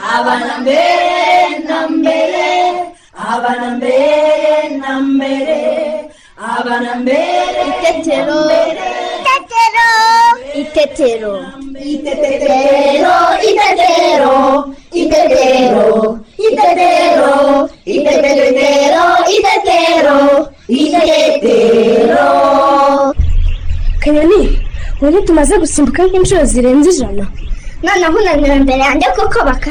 abana mbere na mbere abana mbere na mbere abana mbere Itetero. Itetero. Itetero, itetero, itetero, itetero, itetero, itetero, itetero. kanyoni ubu tumaze gusimbuka nk'inshuro zirenze ijana noneho unaniwe imbere yanjye kuko baka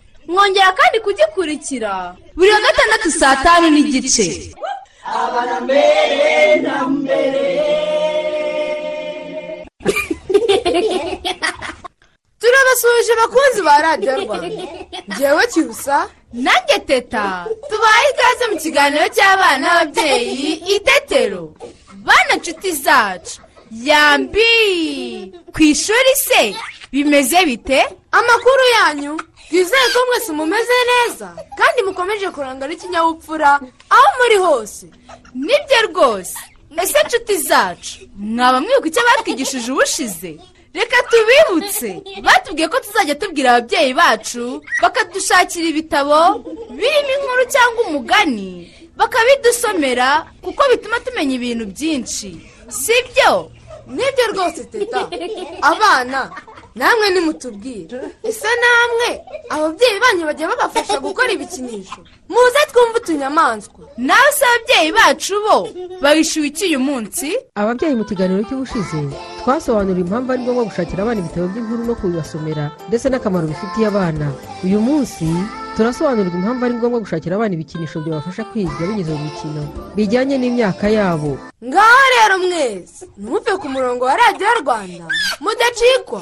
Mwongera kandi kugikurikira. Buri wa gatandatu saa tanu n'igice. Turabasuhuje abakunzi ba radiyo rwanda. Ngewe cyusa nanjye teta. Tubaye ikaze mu kiganiro cy'abana n'ababyeyi itetero bana nshuti zacu. Yambi. Ku ishuri se. Bimeze bite? Amakuru yanyu. Twizeye ko mwese mumeze neza kandi mukomeje kurangwa n'ikinyabupfura aho muri hose. Nibyo rwose. Ese nshuti zacu? Mwaba mwibuka icyo batwigishije ubushize? Reka tubibutse. Batubwiye ko tuzajya tubwira ababyeyi bacu bakadushakira ibitabo birimo inkuru cyangwa umugani bakabidusomera kuko bituma tumenya ibintu byinshi. Si byo ni byo rwose teta. Abana namwe nimutubwire. Ese namwe? Ababyeyi banyu bajya babafasha gukora ibikinisho. Muze twumve utunyamaswa. Nawe se ababyeyi bacu bo bawishyuye iki uyu munsi? Ababyeyi mu kiganiro cy'ubushize twasobanuriye impamvu ari ngombwa gushakira abana ibitabo by'inkuru no kubibasomera ndetse n'akamaro bifitiye abana. Uyu munsi turasobanurirwa impamvu ari ngombwa gushakira abana ibikinisho byabafasha kwiga binyuze mu mikino bijyanye n'imyaka yabo. Ngaho rero mwese ntimuve ku murongo wa radiyo rwanda. Mudacikwa.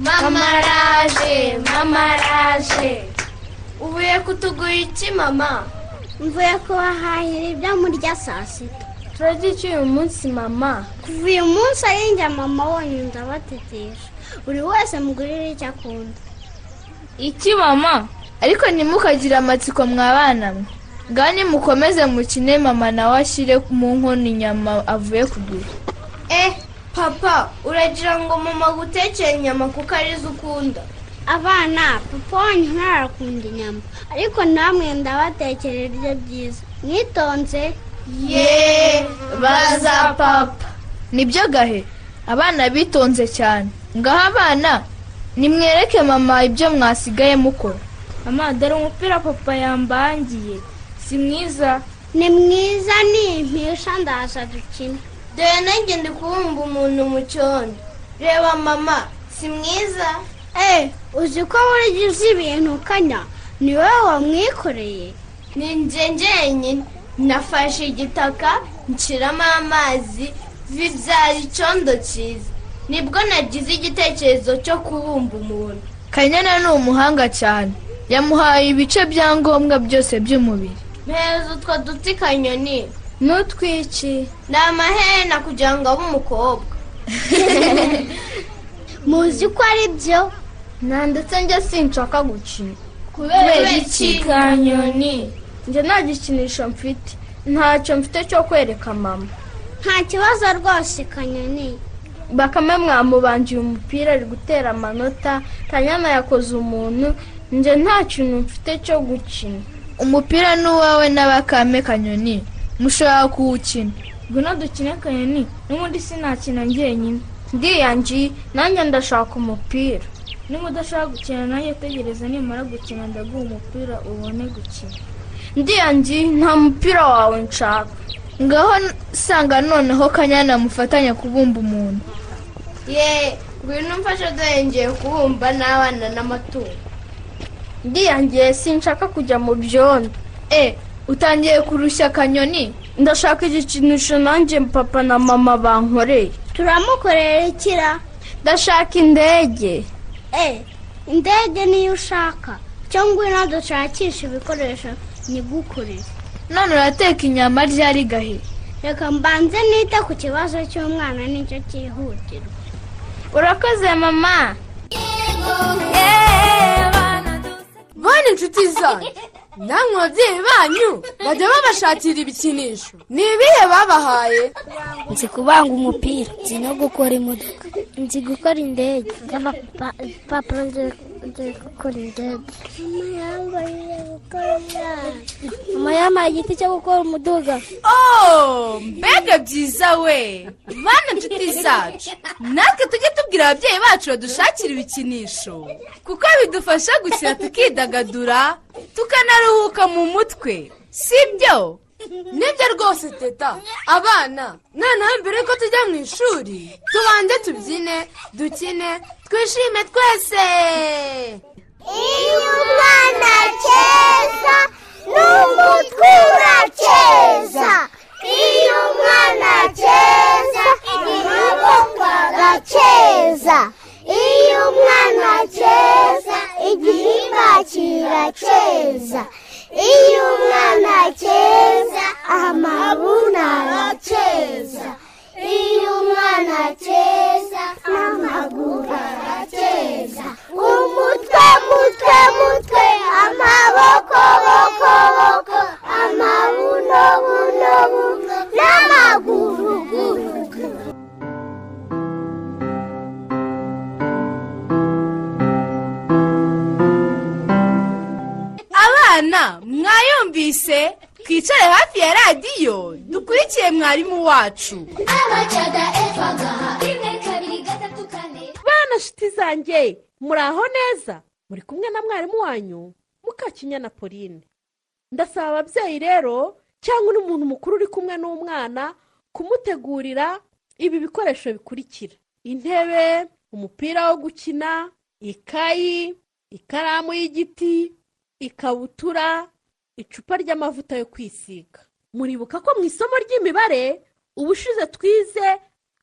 Mama araje mama araje uvuye kutugura iki mama. Mvuye kubahahira ibyo murya saa sita. Turarya iki uyu munsi mama? Kuva uyu munsi ari mama wonyine ndabatetesha buri wese mugurire icyo akunda. Iki mama? Ariko ntimukagire amatsiko mwabana mwe. Ngaho nimukomeze mukine mama nawe ashyire mu nkono inyama avuye kugura. Eh papa uragira ngo mama agutekere inyama kuko ari zo ukunda. Abana papa wanyu ntarakunda inyama. Ariko namwe ndabatekera ibyo byiza. Mwitonze? Ye baza papa. Nibyo gahe? Abana bitonze cyane. Ngaho abana nimwereke mama ibyo mwasigaye mukora. Mama dore umupira papa yambangiye. Si mwiza? Ni mwiza ni impisha ndaza dukine. Dore nanjye ndi kubumba umuntu mu cyondo. Reba mama si mwiza? Eh uzi ko uzi ibintu ukanya ni wowe wamwikoreye. Ni njye njyenyine. Nafashe igitaka nshyiramo amazi bibyara icyondo cyiza. Nibwo nagize igitekerezo cyo kubumba umuntu. Kanyana ni umuhanga cyane. Yamuhaye ibice bya ngombwa byose by'umubiri. Mpereza utwo duti kanyoni n'utwiki ni amaherena kugira ngo abe umukobwa muzi ko ari byo? Nta ndetse njye sinshaka gukina. Kubera iki? kanyoni njye nta gikinisho mfite. Ntacyo mfite cyo kwereka mama. Nta kibazo rwose kanyoni. Bakame mwamubangiye umupira ari gutera amanota. Kanyana yakoze umuntu. Njye nta kintu mfite cyo gukina. Umupira ni uwawe n'abakame kanyoni. Mushobora kuwukina ngwino dukine kanyoni n'ubundi sinakina njyenyine. Ndiyangi nanjye ndashaka umupira. Niba udashaka gukina nanjye tegereza nimara gukina ndaguha umupira ubone gukina. Ndiyangi nta mupira wawe nshaka. Ngaho sanga noneho kanyana mufatanya kubumba umuntu. Ye ngwino umfashe dore ngiye kubumba n'abana n'amatungo. Ndiyangiye sinshaka kujya mu byondo. E utangiye kurushya akanyoni ndashaka igikinisho nanjye papa na mama bankoreye. Turamukorera ikira ndashaka indege. E indege niyo ushaka. Cyangwa ngwino dushakisha ibikoresho nigukorere none urateka inyama ryari gahe? Reka mbanze nite ku kibazo cy'umwana ni cyo cyihutirwa. Urakoze mama. Bane inshuti zanyu. Namwe ababyeyi banyu bajya babashakira ibikinisho. Ni ibihe babahaye? Nzi kubanga umupira. Nzi no gukora imodoka. Nzi gukora indege. Papa nzi gukora indege mama yambaye gukora mama yambaye igiti cyo gukora umuduga oh mbega byiza we. Bana inshuti zacu. Natwe tujye tubwira ababyeyi bacu badushakira ibikinisho. Kuko bidufasha gukina tukidagadura tukanaruhuka mu mutwe. Si byo? Ni byo rwose teta? Abana noneho mbere yuko tujya mu ishuri tubanze tubyine dukine twishime twese. Iyo umwana akeza muri aho neza? Muri kumwe na mwarimu wanyu mukakinyana pauline. Ndasaba ababyeyi rero cyangwa n'umuntu mukuru uri kumwe n'umwana kumutegurira ibi bikoresho bikurikira. Intebe umupira wo gukina ikayi ikaramu y'igiti ikabutura icupa ry'amavuta yo kwisiga. Muribuka ko mu isomo ry'imibare ubushize twize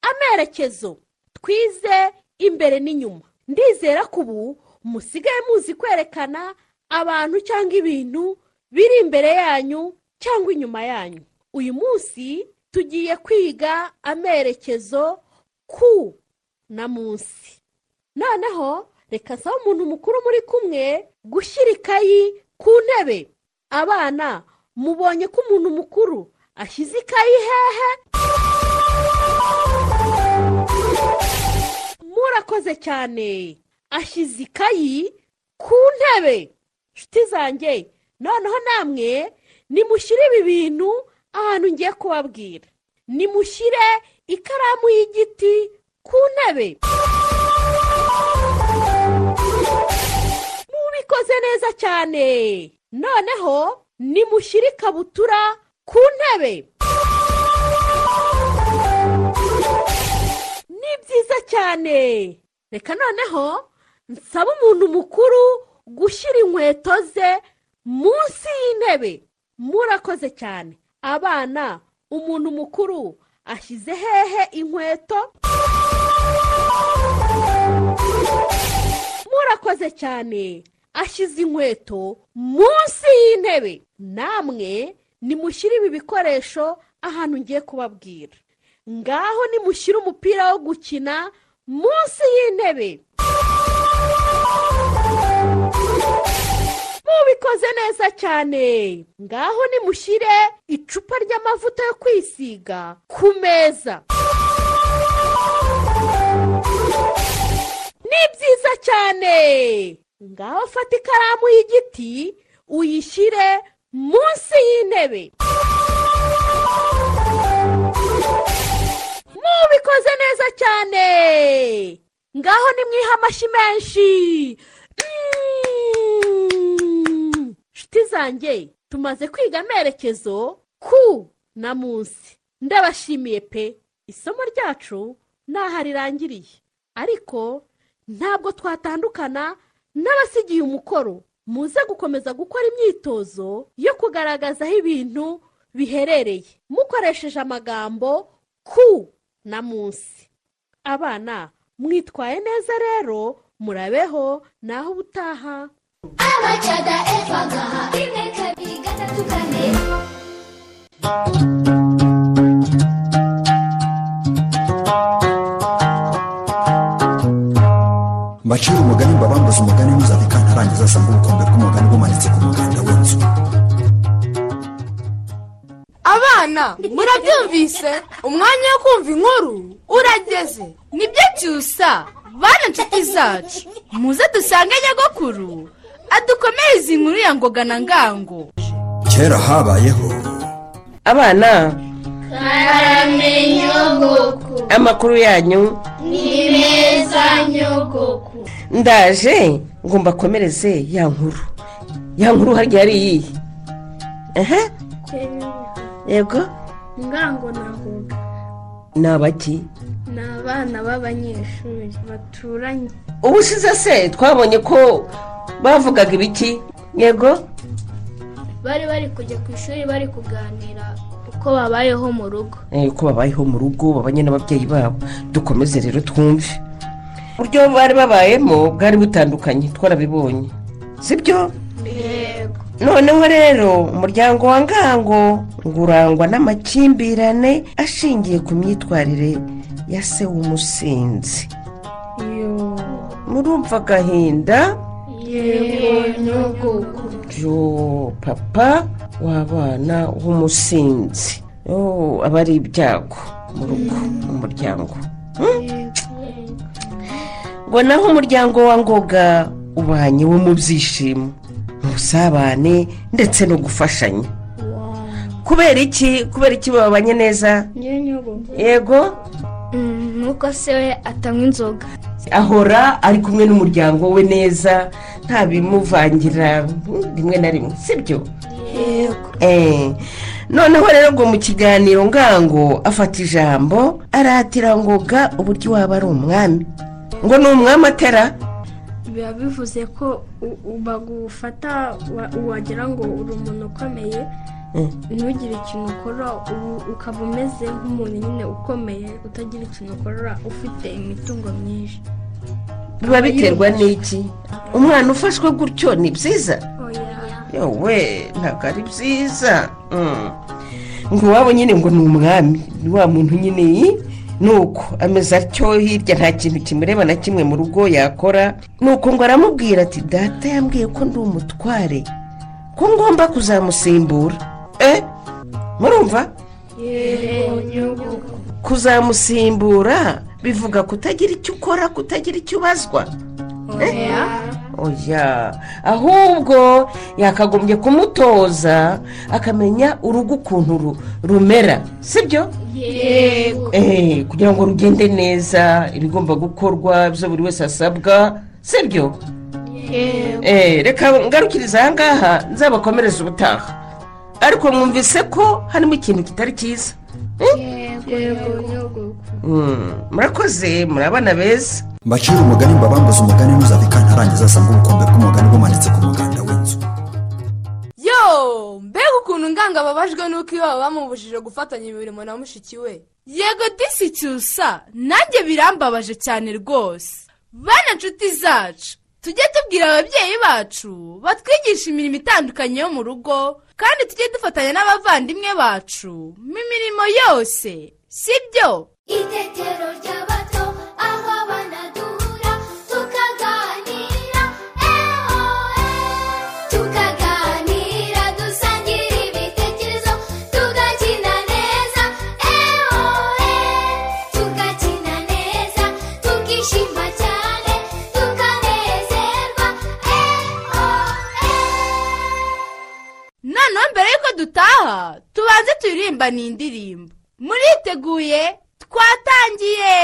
amerekezo twize imbere n'inyuma. Ndizera ko ubu musigaye muzi kwerekana abantu cyangwa ibintu biri imbere yanyu cyangwa inyuma yanyu. Uyu munsi tugiye kwiga amerekezo ku na munsi. Noneho reka nsaba umuntu mukuru muri kumwe gushyira ikayi ku ntebe. Abana mubonye ko umuntu mukuru ashyize ikayi hehe? Murakoze cyane. Ashyize ikayi ku ntebe. Nshuti zanjye noneho namwe nimushyire ibi bintu ahantu ngiye kubabwira. Nimushyire ikaramu y'igiti ku ntebe. Mubikoze neza cyane. Noneho nimushyire ikabutura ku ntebe. Ni byiza cyane. Reka noneho nsaba umuntu mukuru gushyira inkweto ze munsi y'intebe. Murakoze cyane. Abana umuntu mukuru ashyize hehe inkweto. Murakoze cyane. Ashyize inkweto munsi y'intebe. Namwe nimushyire ibi bikoresho ahantu ngiye kubabwira. Ngaho nimushyire umupira wo gukina munsi y'intebe mubikoze neza cyane. Ngaho nimushyire icupa ry'amavuta yo kwisiga ku meza. Ni byiza cyane. Ngaho fata ikaramu y'igiti uyishyire munsi y'intebe. Bikoze neza cyane. Ngaho nimwiha amashyi menshi. Mm. nshuti zanjye tumaze kwiga amerekezo ku na munsi. Ndabashimiye pe. Isomo ryacu ntaho rirangiriye ariko ntabwo twatandukana n'abasigiye umukoro. Muze gukomeza gukora imyitozo yo kugaragaza aho ibintu biherereye. Mukoresheje amagambo ku. Na munsi. Abana mwitwaye neza rero murabeho naho ubutaha. Abacada eva gaha rimwe kabiri gatatu kane. Mbacira umugani mbabambuze umugani ntuzabika ntarangiza asanga ubukombe bw'umugani bumanitse ku muganda w'inzu. Abana murabyumvise? Umwanya wo kumva inkuru urageze. Nibyo cyusa bana nshuti zacu. Muze dusange nyagakuru adukomereze inkuru ya ngoga na ngango. Kera habayeho abana nyogoko amakuru yanyu. Ni meza nyogoko ndaje ngo mbakomereze ya nkuru. Ya nkuru harya yari iyihe yego? Ngango na ngoga ni abaki ni abana b'abanyeshuri baturanye. Ubushize se twabonye ko bavugaga ibiki yego? Bari bari kujya ku ishuri bari kuganira uko babayeho mu rugo. Eh, uko babayeho mu rugo babanye n'ababyeyi babo. Dukomeze rero twumve. Uburyo bari babayemo bwari butandukanye twarabibonye. Sibyo yego noneho rero umuryango wa ngango ngo urangwa n'amakimbirane ashingiye ku myitwarire ya se w'umusinzi. Murumva agahinda? Yego yo papa w'abana w'umusinzi. Aba ari ibyago mu rugo mu muryango. Hmm? ngo naho umuryango wa ngoga ubanye wo mu byishimo. Mu busabane ndetse no gufashanya. Kubera iki? Kubera iki babanye neza? Yego. Nuko se we atanywa inzoga. Ahora ari kumwe n'umuryango we neza nta bimuvangira rimwe na rimwe sibyo? Yego. Eh, noneho rero ngo mu kiganiro ngango afata ijambo aratira ngoga uburyo waba ari umwami. Ngo ni umwami atera? Biba bivuze ko bagufata wa- wagira ngo uri umuntu ukomeye Mm. ntugire ikintu ukora ukaba umeze nk'umuntu nyine ukomeye utagira ikintu ukora ufite imitungo myinshi. Biba biterwa n'iki? Umwana ufashwe gutyo ni byiza? Oya yowe ntabwo ari byiza. Mm. ngo iwabo nyine ngo ni umwami ni wa muntu nyine yi, ni uko ameze atyo hirya nta kintu kimureba na kimwe mu rugo yakora. Ni uko ngo aramubwira ati data yambwiye ko ndi umutware. Ko ngomba kuzamusimbura? Eh? Murumva? Kuzamusimbura bivuga kutagira icyo ukora kutagira icyo ubazwa. Oya. Ahubwo yakagombye kumutoza akamenya urugo ukuntu ru- rumera. Sibyo? Yego. Eh, kugira ngo rugende neza ibigomba gukorwa ibyo buri wese asabwa. Sibyo? Yego. Eh, reka ngarukiriza aha ngaha nzabakomereza ubutaha. Ariko mwumvise ko harimo ikintu kitari cyiza. Yego nyogoko Mm, murakoze muri abana beza. Mbacira umugani mbabambuze umugani ntuzabika ntarangiza asanga ubukombe bw'umugani bumanitse ku muganda w'inzu. Yo mbega ukuntu nganga ababajwe n'uko iwabo bamubujije gufatanya imirimo na mushiki we. Yego disi cyusa nanjye birambabaje cyane rwose. Bana nshuti zacu tujye tubwira ababyeyi bacu batwigisha imirimo itandukanye yo mu rugo kandi tujye dufatanya n'abavandimwe bacu. Mu mirimo yose sibyo itetero tugakina neza tukishima cyane tukanezerwa eho noneho mbere y'uko dutaha tubanze turirimba ni indirimbo. Muriteguye? Twatangiye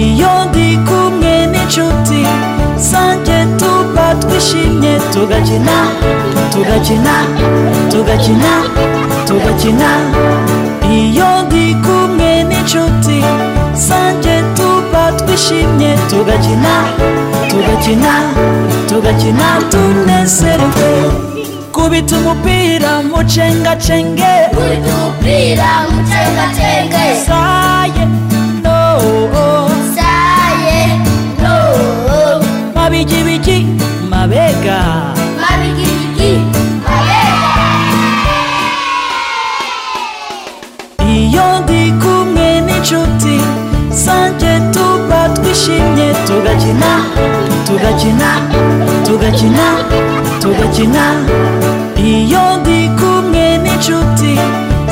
iyo ndi kumwe n'inshuti zanjye tuba twishimye tugakina tugakina tugakina tugakina iyo ndi kumwe n'inshuti zanjye tuba twishimye tugakina tugakina tugakina tunezerewe kubita umupira mucengacenge kubita umupira mucengacenge saye no. Saye no. Mabigibigi mabega. Mabigibigi mabega. Iyo ndi kumwe n'inshuti zanjye tuba twishimye tugakina. tugakina tugakina tugakina iyo ndi kumwe n'inshuti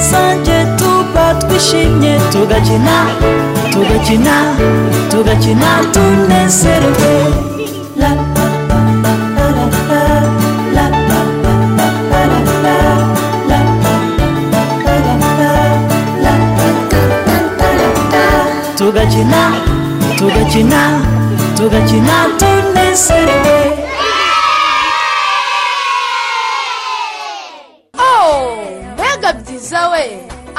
zanjye tuba twishimye tugakina tugakina tugakina tunezerewe tugakina tugakina tugakina tu tugakina tunezerewe oh mbega byiza we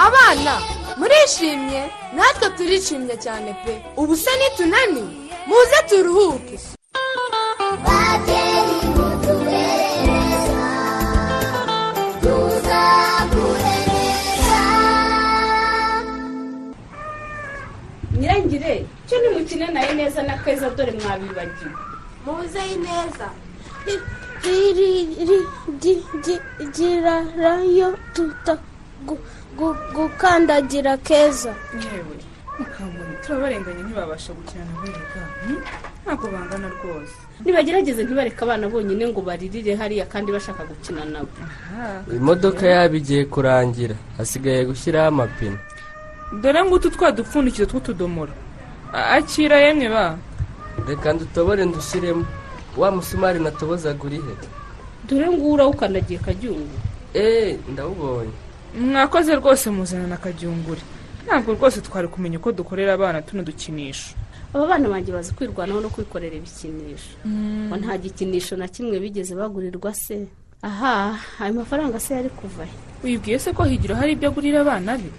abana murishimye. Natwe turishimye cyane pe. Ubu se nitunaniwe muze turuhuke. Nyirangire cyo nimukine na yo neza na keza dore mwabibagiwe. Muze neza girarayo gukandagira keza yewe turabarenganya ntibabasha gukina na berega ntabwo bangana rwose nibagerageze ntibareke abana bonyine ngo baririre hariya kandi bashaka gukina nabo imodoka yabo igiye kurangira hasigaye gushyiraho amapine dore ngutu twa dupfundikizo tw'utudomoro akira yemwe ba reka ndutobore ndushyiremo wa musumari natobozaga uri he dore nguwo urawukandagiye kajyungu eee ndawubonye. Mwakoze rwose muzana na kajyungure. Ntabwo rwose twari kumenya uko dukorera abana tuno dukinisho. Aba bana banjye bazi kwirwanaho no kwikorera ibikinisho. Ngo nta gikinisho na kimwe bigeze bagurirwa se. Aha ayo mafaranga se yari kuva he wibwiye se ko higira hari ibyo agurira abana be?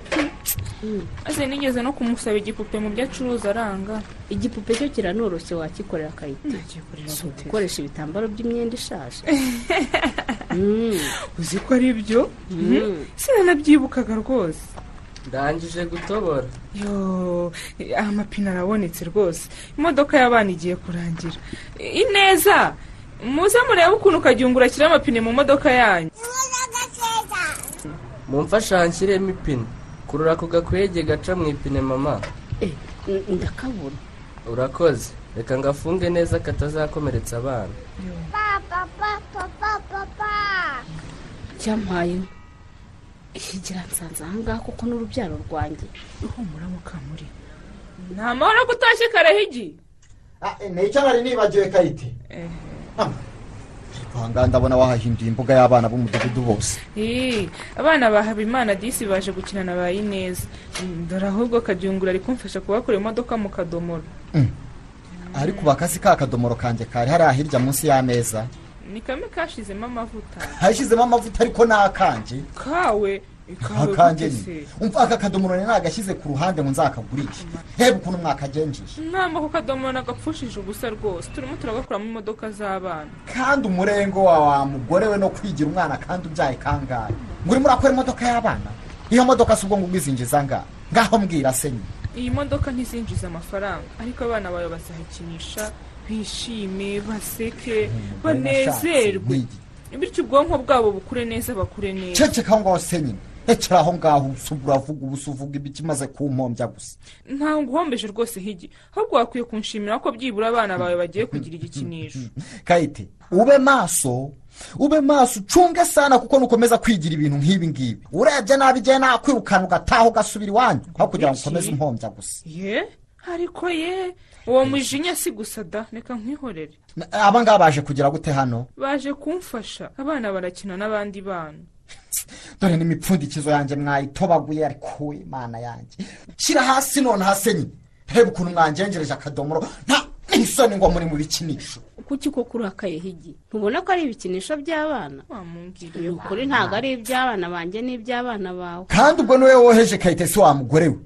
Maze nigeze no kumusaba igipupe mu byo acuruza aranga. Igipupe cyo kiranoroshye wakikorera akayite si ugukoresha ibitambaro by'imyenda ishaje. Uzi ko ari byo? Sinanabyibukaga rwose. Ndangije gutobora. Yo amapine arabonetse rwose. Imodoka y'abana igiye kurangira. Ineza! Muze murebe ukuntu kajyungura ashyira amapine mu modoka yanyu. Mumfasha nshyiremo ipine. Kurura ako gakwege gaca mu ipine mama. Ndakabura urakoze. Reka ngafunge neza katazakomeretsa abana. Papa papa papa papa. Cyampaye higira nsanze ahangaha kuko n'urubyaro rwanjye. Uhumura mukamuri. Nta mahoro ko utashye karahigi ni cyo nari nibagiwe kayite aha ndabona wahahinduye imbuga y'abana b'umudugudu bose Ii, abana ba habimana disi baje gukina na ba ineza. Mm, dore ahubwo kajyungura ari kumfasha kubakura imodoka mu kadomoro. Ariko ubu akasi ka kadomoro kanjye kari hariya hirya munsi y'ameza. Ni kamwe kashizemo amavuta. Hashyizemo amavuta ariko ni akanjye kawe? Se umva aka kadomoro nagashyize ku ruhande ngo nzakagurishe. Heba ukuntu mwakagenjije ntabwo ako kadomoro nagapfushije ubusa rwose. Turimo turagakuramo imodoka z'abana. Kandi umurengo wa wa mugore we no kwigira umwana kandi ubyaye kangahe? Ngo urimo urakora imodoka y'abana? Iyo modoka si ubwo ngubwo izinjiza ngaho ngaho mbwira se nyine iyi modoka ntizinjiza amafaranga. Ariko abana bawe bazayikinisha bishime baseke banezerwe. bityo ubwonko bwabo bukure neza bakure neza. Ceceka aho ngaho se nyine rekera aho ngaho uravuga ubusa uvuga ibiki maze kumpombya gusa. Ntabwo uhombeje rwose higi. Ahubwo wakwiye kunshimira ko byibura abana bawe bagiye kugira igikinisho. Kayite ube maso ube maso ucunge sana kuko nukomeza kwigira ibintu nk'ibi ngibi. Urebye nabi igihe nakwirukana ugataha ugasubira iwanyu. Aho kugira ngo ukomeze umpombya gusa. Ye? Ariko ye? Uwo mujinya si gusa da? Reka nkwihorere aba ngaba baje kugira gute hano? Baje kumfasha. Abana barakina n'abandi bana. dore n'imipfundikizo yanjye mwayitobaguye ariko we mana yanjye. Shyira hasi none hase nyine reba ukuntu mwangengereje akadomoro. Nta n'isoni ngo muri mu bikinisho. Kuki koko urakaye higi? Ntubona ko ari ibikinisho by'abana? Ukuri ntabwo ari iby'abana banjye n'iby'abana bawe. Kandi ubwo ni we woheje kayitesi wa mugore we.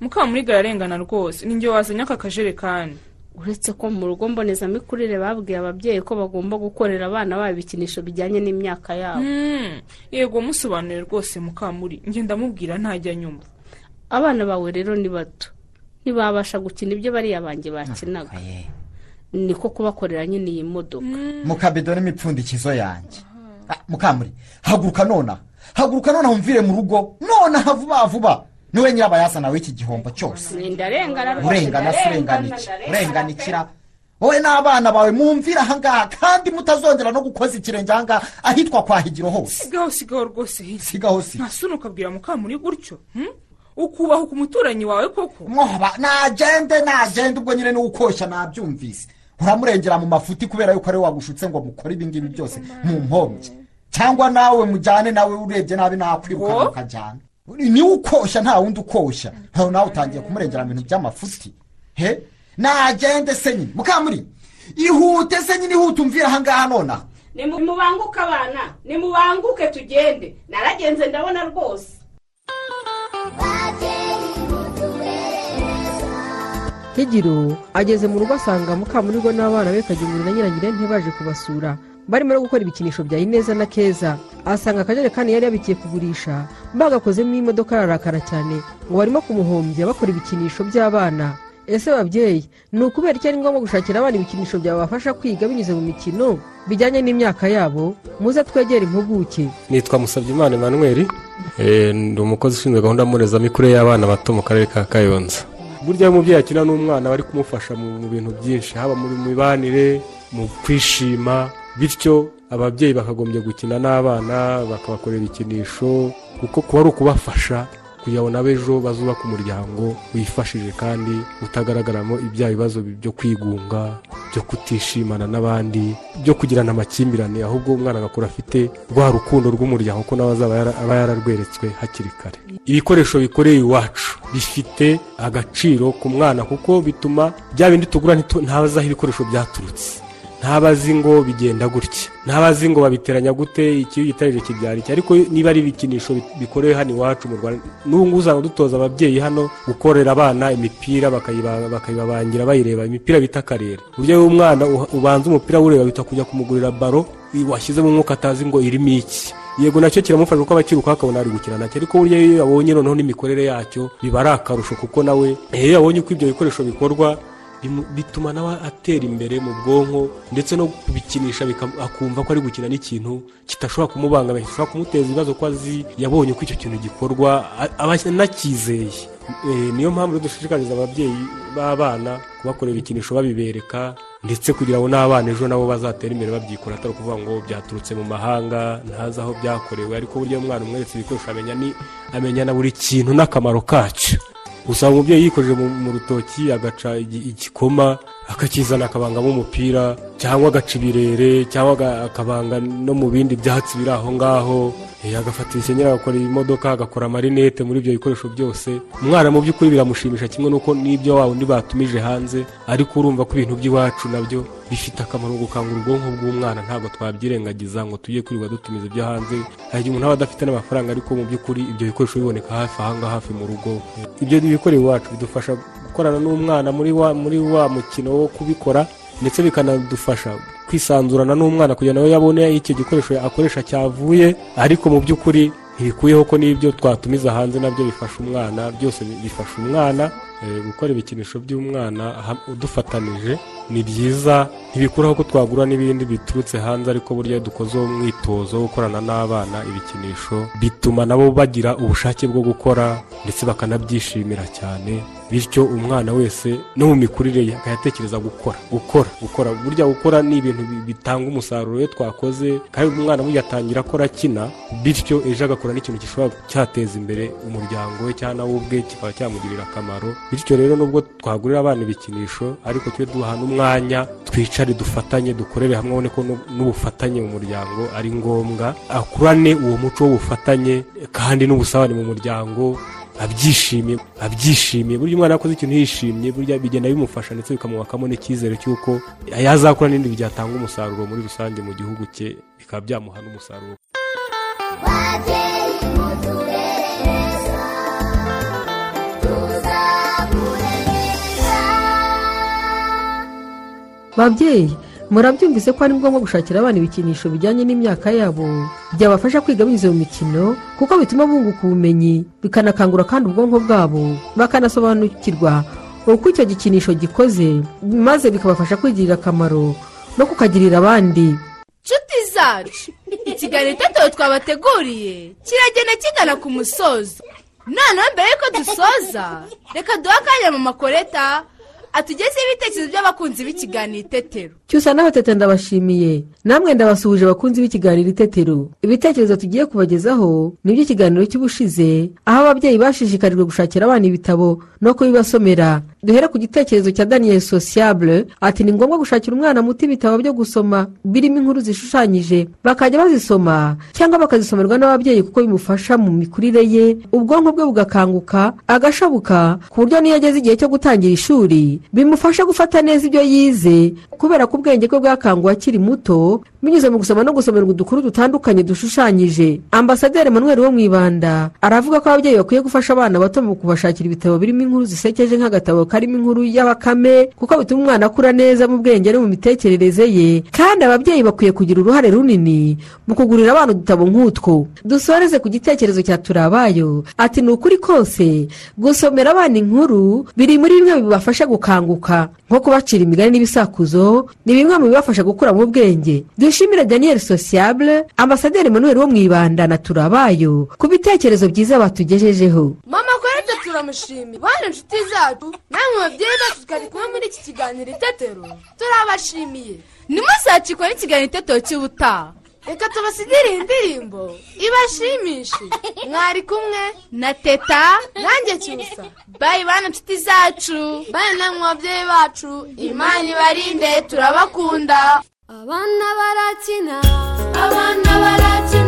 Mukamuriga ararengana rwose. Ninjye wazanye aka kajerekani. Uretse ko mu rugo mbonezamikurire babwiye ababyeyi ko bagomba gukorera abana babo ibikinisho bijyanye n'imyaka yabo. Hmm, yego musobanurire rwose mukamuri. Njye ndamubwira ntajya nyuma abana bawe rero ni bato. Ntibabasha gukina ibyo bariya banjye bakinaga. Niko kubakorera nyine iyi modoka. Mu kabido n'imipfundikizo yanjye Ah, mukamuri haguruka nonaha haguruka nonaha umvire mu rugo. Nonaha vuba vuba. Ni we nyirabayazana w'iki gihombo cyose. Urengana se ndarengana, urenganiki ndarengana. urenganikira. Wowe n'abana bawe mwumvire ahangaha kandi mutazongera no gukoza ikirenge ahangaha ahitwa kwa higiro hose. Sigaho sigaho rwose sigaho si. Ntasuni ukabwira mukamuri gutyo hmm? ukubahuka umuturanyi wawe koko? Mwoba nagende nagende ubwo nyine ni we ukoshya nabyumvise. Uramurengera mu mafuti kubera yuko ari we wagushutse ngo mukore ibingibi byose mu mpombye cyangwa nawe mujyane nawe urebye nabi nakwirukana ukajyana ni we ukoshya nta wundi ukoshya nawe utangiye kumurengera mu bintu by'amafuti he? Nagende se nyine. Mukamuri ihute se nyine ihute umvire ahangaha nonaha nimubanguke abana. Nimubanguke tugende. Naragenze ndabona rwose. Higiro ageze mu rugo asanga mukamurigo n'abana be kagimuri na nyiranyirente baje kubasura. Barimo no gukora ibikinisho bya ineza na keza. Asanga akajerekani yari yabikiye kugurisha. Bagakozemo imodoka ararakara cyane ngo barimo kumuhombya bakora ibikinisho by'abana. Ese babyeyi ni ukubera icyo ari ngombwa gushakira abana ibikinisho byabafasha kwiga binyuze mu mikino? Bijyanye n'imyaka yabo muze twegere impuguke. Nitwa musabyimana emmanuel Eh, ndi umukozi ushinzwe gahunda mbonezamikurire y'abana bato mu karere ka kayonza. Burya iyo umubyeyi akina n'umwana bari kumufasha mu mu bintu byinshi haba mu mibanire mu kwishima bityo ababyeyi bakagombye gukina n'abana bakabakorera ibikinisho kuko kuba ari ukubafasha kugira ngo nabo ejo umuryango wifashije kandi utagaragaramo ibya bibazo byo kwigunga byo kutishimana n'abandi byo kugirana amakimbirane ahubwo umwana agakura afite rwa rukundo rw'umuryango ko nawe aba yararweretswe hakiri kare. Ibikoresho bikoreye iwacu bifite agaciro ku mwana kuko bituma bya bindi tugura ntabazi aho ibikoresho byaturutse. Ntabazi ngo bigenda gutya. Ntabazi ngo babiteranya gute iki gitarije kibyara iki ariko niba ari ibikinisho bi- bikorewe hano iwacu mu rwanda n'ubu ngubu usanga dutoza ababyeyi hano gukorera abana imipira bakayiba- bakayibabangira bayireba imipira bita karere. Uburyo umwana ubanza umupira awureba bita kujya kumugurira baro washyizemo umwuka atazi ngo irimo iki. Yego na cyo kiramufasha kuko abakiruka akabona ari gukina na cyo ariko burya iyo yabonye noneho n'imikorere yacyo biba ari akarusho kuko nawe iyo yabonye uko ibyo bikoresho bikorwa bituma nawe atera imbere mu bwonko ndetse no kubikinisha akumva ko ari gukina n'ikintu kidashobora kumubangamira gishobora kumuteza ibibazo ko azi yabonye uko icyo kintu gikorwa aba anakizeye. Eh, niyo mpamvu dushishikariza ababyeyi b'abana kubakorera ibikinisho babibereka ndetse kugira ngo n'abana ejo nabo bazatera imbere babyikora atari ukuvuga ngo byaturutse mu mahanga ntazi aho byakorewe. Ariko burya umwana umweretse ibikoresho amenya ni amenya na buri kintu n'akamaro kacyo. Usanga umubyeyi yikojeje mu, rutoki agaca igi- igikoma akakizana akabangamo umupira cyangwa agaca ibirere cyangwa akabanga no mu bindi byatsi biri aho ngaho. Eh, agafata ibisenyeri agakora imodoka agakora amarinete muri ibyo bikoresho byose. Umwana mu by'ukuri biramushimisha kimwe n'uko n'ibyo wa wundi batumije hanze ariko urumva ko ibintu by'iwacu na byo bifite akamaro gukangura ubwonko bw'umwana. Ntabwo twabyirengagiza ngo tujye kwirirwa dutumiza ibyo hanze. Hari igihe umuntu aba adafite n'amafaranga ariko mu by'ukuri ibyo bikoresho biboneka hafi ahangaha hafi mu rugo. Ibyo bikorewe iwacu bidufasha gukorana n'umwana muri wa muri wa mukino wo kubikora ndetse bikanadufasha kwisanzurana n'umwana kugira ngo yabone icyo gikoresho akoresha cyavuye. Ariko mu by'ukuri ntibikuyeho ko n'ibyo twatumiza hanze na byo bifasha umwana byose bi- bifasha umwana. Gukora ibikinisho by'umwana ha- dufatanije ni byiza ntibikuraho ko twagura n'ibindi biturutse hanze ariko burya dukoze uwo mwitozo wo gukorana n'abana ibikinisho bituma nabo bagira ubushake bwo gukora ndetse bakanabyishimira cyane bityo umwana wese no mu mikurire ye akayatekereza gukora gukora gukora. Burya gukora ni ibintu bi- bitanga umusaruro iyo twakoze kandi umwana burya atangira akora akina bityo ejo agakora n'ikintu gishobora cyateza imbere umuryango we cyangwa nawe ubwe kikaba cyamugirira akamaro. Bityo rero nubwo twagurira abana ibikinisho ariko tujye duha n'umwanya twicare dufatanye dukorere hamwe ubone ko n'u- n'ubufatanye mu muryango ari ngombwa akurane uwo muco w'ubufatanye kandi n'ubusabane mu muryango abyishimiye abyishimiye burya umwana yakoze ikintu yishimye burya bigenda bimufasha ndetse bikamwubakamo n'icyizere cy'uko yazakura n'ibindi byatanga umusaruro muri rusange mu gihugu cye bikaba byamuha n'umusaruro babyeyi murabyumvise ko ari ngombwa gushakira abana ibikinisho bijyanye n'imyaka yabo. Byabafasha kwiga binyuze mu mikino kuko bituma bunguka ubumenyi bikanakangura kandi ubwonko bwabo. Bakanasobanukirwa uko icyo gikinisho gikoze maze bikabafasha kwigirira akamaro no kukagirira abandi. Nshuti zacu ikiganiro itetero twabateguriye kiragenda kigana ku musozo. Noneho mbere y'uko dusoza reka duhe akanya mu makoreta atugezeho ibitekerezo by'abakunzi b'ikiganiro itetero. Cyusa nawe tete ndabashimiye. Namwe ndabasuhuje abakunzi b'ikiganiro itetero. Ibitekerezo tugiye kubagezaho ni iby'ikiganiro cy'ubushize aho ababyeyi bashishikarijwe gushakira abana ibitabo no kubibasomera. Duhere ku gitekerezo cya daniel sociable ati ni ngombwa gushakira umwana muto ibitabo byo gusoma birimo inkuru zishushanyije bakajya bazisoma cyangwa bakazisomerwa n'ababyeyi kuko bimufasha mu mikurire ye ubwonko bwe bugakanguka agashabuka ku buryo n'iyo ageze igihe cyo gutangira ishuri bimufasha gufata neza ibyo yize kubera ko ubwenge bwe bwakanguwe akiri muto binyuze mu gusoma no gusomerwa udukuru dutandukanye dushushanyije. Ambasaderi manuel wo mu ibanda aravuga ko ababyeyi bakwiye gufasha abana bato mu kubashakira ibitabo birimo inkuru zisekeje nk'agatabo karimo inkuru y'abakame kuko bituma umwana akura neza mu bwenge no mu mitekerereze ye. Kandi ababyeyi bakwiye kugira uruhare runini mu kugurira abana udutabo nk'utwo. Dusoreze ku gitekerezo cya turabayo. Ati ni ukuri kose gusomera abana inkuru biri muri bimwe bibafasha gukanguka nko kubacira imigani n'ibisakuzo ni bimwe mu bibafasha gukura mu bwenge. Dushimire daniel sociable ambasaderi manuel wo mu ibanda na turabayo ku bitekerezo byiza batugejejeho. Mama korete turamushimiye. Bane inshuti zacu namwe babyeyi bacu twari kumwe muri iki kiganiro itetero. Turabashimiye. Ntimuzacikwe n'ikiganiro itetero cy'ubutaha. Reka tubasigire iyi ndirimbo. Ibashimishe. Mwari kumwe. Na teta. Nanjye cyusa. Bayi bana inshuti zacu. Bayi namwe babyeyi bacu. Imana ibarinde turabakunda. Abana barakina abana barakina